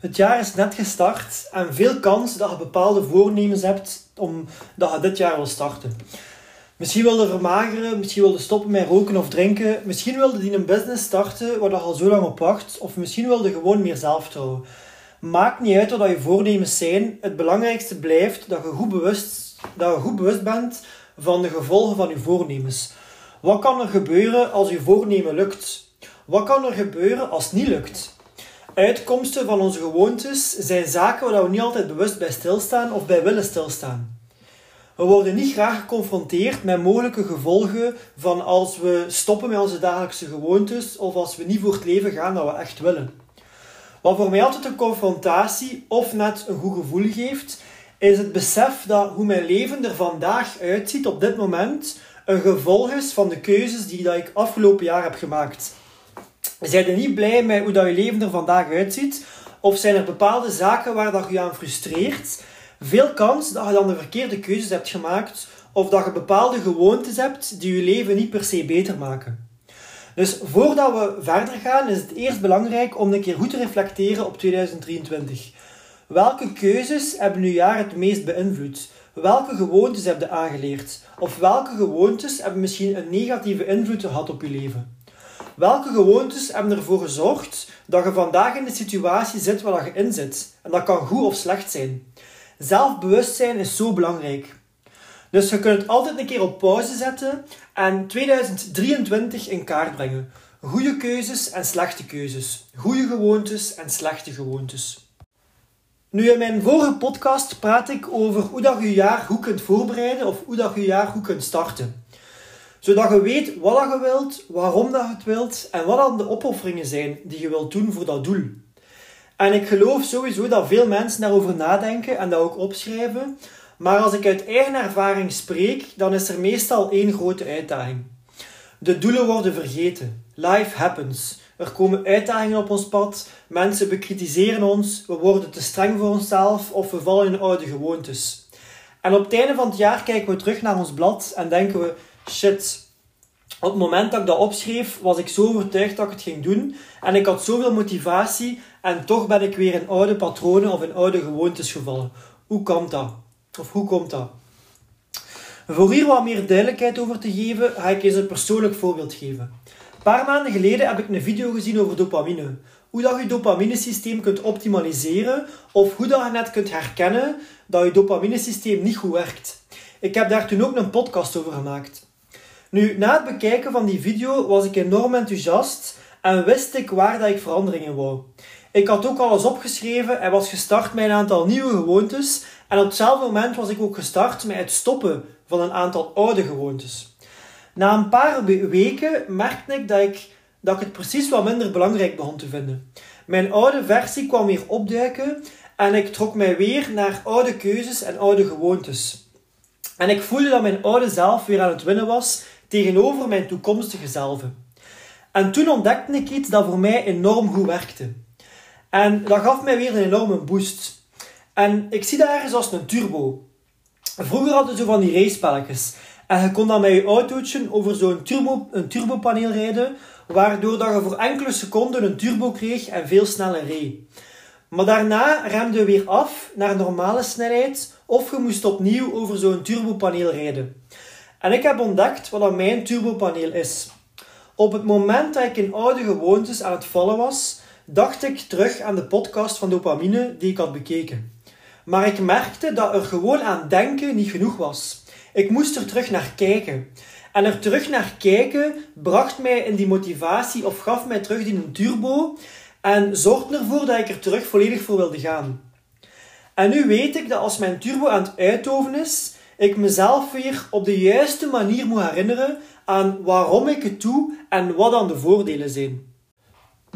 Het jaar is net gestart en veel kans dat je bepaalde voornemens hebt omdat je dit jaar wil starten. Misschien wilde vermageren, misschien wilde stoppen met roken of drinken, misschien wilde die een business starten waar je al zo lang op wacht, of misschien wilde gewoon meer zelfvertrouwen. Maakt niet uit wat je voornemens zijn, het belangrijkste blijft dat je goed bewust, dat je goed bewust bent van de gevolgen van je voornemens. Wat kan er gebeuren als je voornemen lukt? Wat kan er gebeuren als het niet lukt? Uitkomsten van onze gewoontes zijn zaken waar we niet altijd bewust bij stilstaan of bij willen stilstaan. We worden niet graag geconfronteerd met mogelijke gevolgen van als we stoppen met onze dagelijkse gewoontes of als we niet voor het leven gaan dat we echt willen. Wat voor mij altijd een confrontatie of net een goed gevoel geeft, is het besef dat hoe mijn leven er vandaag uitziet op dit moment een gevolg is van de keuzes die dat ik afgelopen jaar heb gemaakt. Zijn je niet blij met hoe dat je leven er vandaag uitziet? Of zijn er bepaalde zaken waar dat je aan frustreert? Veel kans dat je dan de verkeerde keuzes hebt gemaakt of dat je bepaalde gewoontes hebt die je leven niet per se beter maken. Dus voordat we verder gaan, is het eerst belangrijk om een keer goed te reflecteren op 2023. Welke keuzes hebben uw jaar het meest beïnvloed? Welke gewoontes heb je aangeleerd? Of welke gewoontes hebben misschien een negatieve invloed gehad op je leven? Welke gewoontes hebben ervoor gezorgd dat je vandaag in de situatie zit waar je in zit? En dat kan goed of slecht zijn. Zelfbewustzijn is zo belangrijk. Dus je kunt het altijd een keer op pauze zetten en 2023 in kaart brengen. Goede keuzes en slechte keuzes. Goede gewoontes en slechte gewoontes. Nu, in mijn vorige podcast praat ik over hoe dat je jaar goed kunt voorbereiden of hoe dat je jaar goed kunt starten zodat je weet wat je wilt, waarom dat je het wilt en wat dan de opofferingen zijn die je wilt doen voor dat doel. En ik geloof sowieso dat veel mensen daarover nadenken en dat ook opschrijven. Maar als ik uit eigen ervaring spreek, dan is er meestal één grote uitdaging. De doelen worden vergeten. Life happens. Er komen uitdagingen op ons pad. Mensen bekritiseren ons. We worden te streng voor onszelf of we vallen in oude gewoontes. En op het einde van het jaar kijken we terug naar ons blad en denken we: shit. Op het moment dat ik dat opschreef, was ik zo overtuigd dat ik het ging doen. En ik had zoveel motivatie. En toch ben ik weer in oude patronen of in oude gewoontes gevallen. Hoe komt dat? Of hoe komt dat? Voor hier wat meer duidelijkheid over te geven, ga ik eens een persoonlijk voorbeeld geven. Een paar maanden geleden heb ik een video gezien over dopamine. Hoe dat je dopaminesysteem kunt optimaliseren of hoe dat je net kunt herkennen dat je dopaminesysteem niet goed werkt. Ik heb daar toen ook een podcast over gemaakt. Nu, na het bekijken van die video was ik enorm enthousiast en wist ik waar dat ik veranderingen wou. Ik had ook alles opgeschreven en was gestart met een aantal nieuwe gewoontes. En op hetzelfde moment was ik ook gestart met het stoppen van een aantal oude gewoontes. Na een paar weken merkte ik dat, ik dat ik het precies wat minder belangrijk begon te vinden. Mijn oude versie kwam weer opduiken en ik trok mij weer naar oude keuzes en oude gewoontes. En ik voelde dat mijn oude zelf weer aan het winnen was tegenover mijn toekomstige zelf. En toen ontdekte ik iets dat voor mij enorm goed werkte. En dat gaf mij weer een enorme boost. En ik zie dat ergens als een turbo. Vroeger hadden ze van die racepelletjes. En je kon dan met je autootje over zo'n turbo, een turbopaneel rijden, waardoor dat je voor enkele seconden een turbo kreeg en veel sneller reed. Maar daarna remde je weer af naar normale snelheid of je moest opnieuw over zo'n turbopaneel rijden. En ik heb ontdekt wat mijn turbopaneel is. Op het moment dat ik in oude gewoontes aan het vallen was, dacht ik terug aan de podcast van dopamine die ik had bekeken. Maar ik merkte dat er gewoon aan denken niet genoeg was. Ik moest er terug naar kijken. En er terug naar kijken bracht mij in die motivatie of gaf mij terug in een turbo en zorgde ervoor dat ik er terug volledig voor wilde gaan. En nu weet ik dat als mijn turbo aan het uitoven is, ik mezelf weer op de juiste manier moet herinneren aan waarom ik het doe en wat dan de voordelen zijn.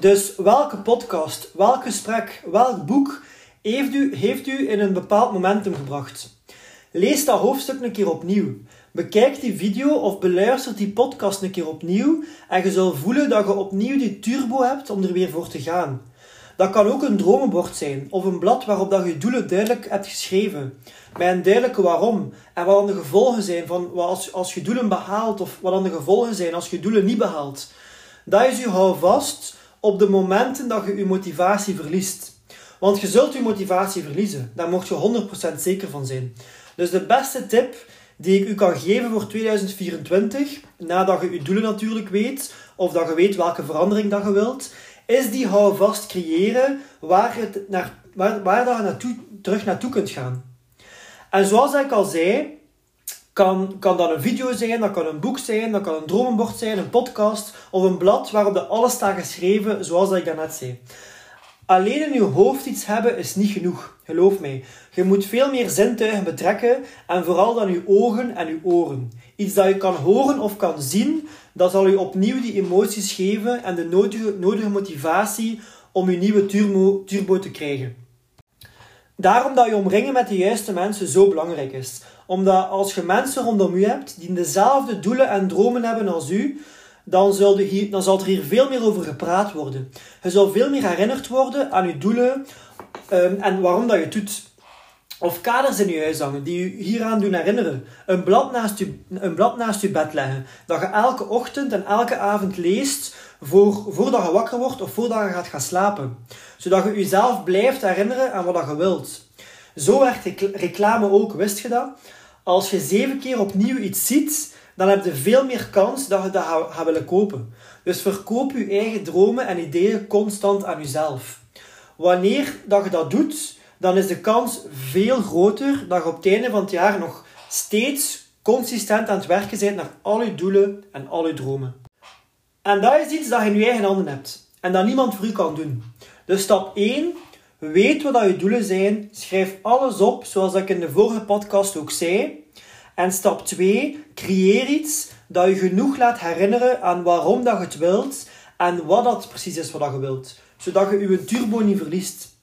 Dus welke podcast, welk gesprek, welk boek heeft u, heeft u in een bepaald momentum gebracht? Lees dat hoofdstuk een keer opnieuw. Bekijk die video of beluister die podcast een keer opnieuw en je zult voelen dat je opnieuw die turbo hebt om er weer voor te gaan. Dat kan ook een dromenbord zijn of een blad waarop dat je doelen duidelijk hebt geschreven. Met een duidelijke waarom en wat dan de gevolgen zijn van wat als, als je doelen behaalt of wat dan de gevolgen zijn als je doelen niet behaalt. Dat is je houvast op de momenten dat je je motivatie verliest. Want je zult je motivatie verliezen. Daar mocht je 100% zeker van zijn. Dus de beste tip die ik u kan geven voor 2024, nadat je je doelen natuurlijk weet, of dat je weet welke verandering dat je wilt, is die houvast creëren waar, het naar, waar, waar dat je naartoe, terug naartoe kunt gaan. En zoals ik al zei, kan, kan dat een video zijn, dat kan een boek zijn, dat kan een dromenbord zijn, een podcast of een blad waarop de alles staat geschreven, zoals ik daarnet zei. Alleen in je hoofd iets hebben is niet genoeg, geloof mij. Je moet veel meer zintuigen betrekken en vooral dan je ogen en je oren. Iets dat je kan horen of kan zien, dat zal je opnieuw die emoties geven en de nodige, nodige motivatie om je nieuwe turbo, te krijgen. Daarom dat je omringen met de juiste mensen zo belangrijk is. Omdat als je mensen rondom u hebt die dezelfde doelen en dromen hebben als u, dan, zal, hier, dan zal er hier veel meer over gepraat worden. Je zal veel meer herinnerd worden aan je doelen um, en waarom dat je doet. Of kaders in je huis hangen die je hieraan doen herinneren. Een blad, naast je, een blad naast je bed leggen. Dat je elke ochtend en elke avond leest voor, voordat je wakker wordt of voordat je gaat gaan slapen. Zodat je jezelf blijft herinneren aan wat je wilt. Zo werkt reclame ook, wist je dat? Als je zeven keer opnieuw iets ziet, dan heb je veel meer kans dat je dat gaat willen kopen. Dus verkoop je eigen dromen en ideeën constant aan jezelf. Wanneer dat je dat doet, dan is de kans veel groter dat je op het einde van het jaar nog steeds consistent aan het werken bent naar al je doelen en al je dromen. En dat is iets dat je in je eigen handen hebt en dat niemand voor u kan doen. Dus stap 1, weet wat je doelen zijn, schrijf alles op zoals ik in de vorige podcast ook zei. En stap 2, creëer iets dat je genoeg laat herinneren aan waarom dat je het wilt en wat dat precies is wat je wilt. Zodat je je turbo niet verliest.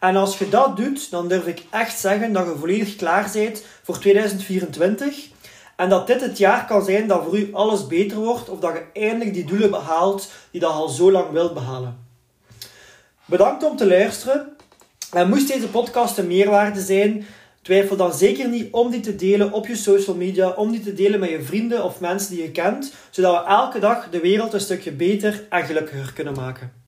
En als je dat doet, dan durf ik echt zeggen dat je volledig klaar bent voor 2024. En dat dit het jaar kan zijn dat voor u alles beter wordt of dat je eindelijk die doelen behaalt die je al zo lang wilt behalen. Bedankt om te luisteren. En moest deze podcast een meerwaarde zijn, Twijfel dan zeker niet om die te delen op je social media, om die te delen met je vrienden of mensen die je kent, zodat we elke dag de wereld een stukje beter en gelukkiger kunnen maken.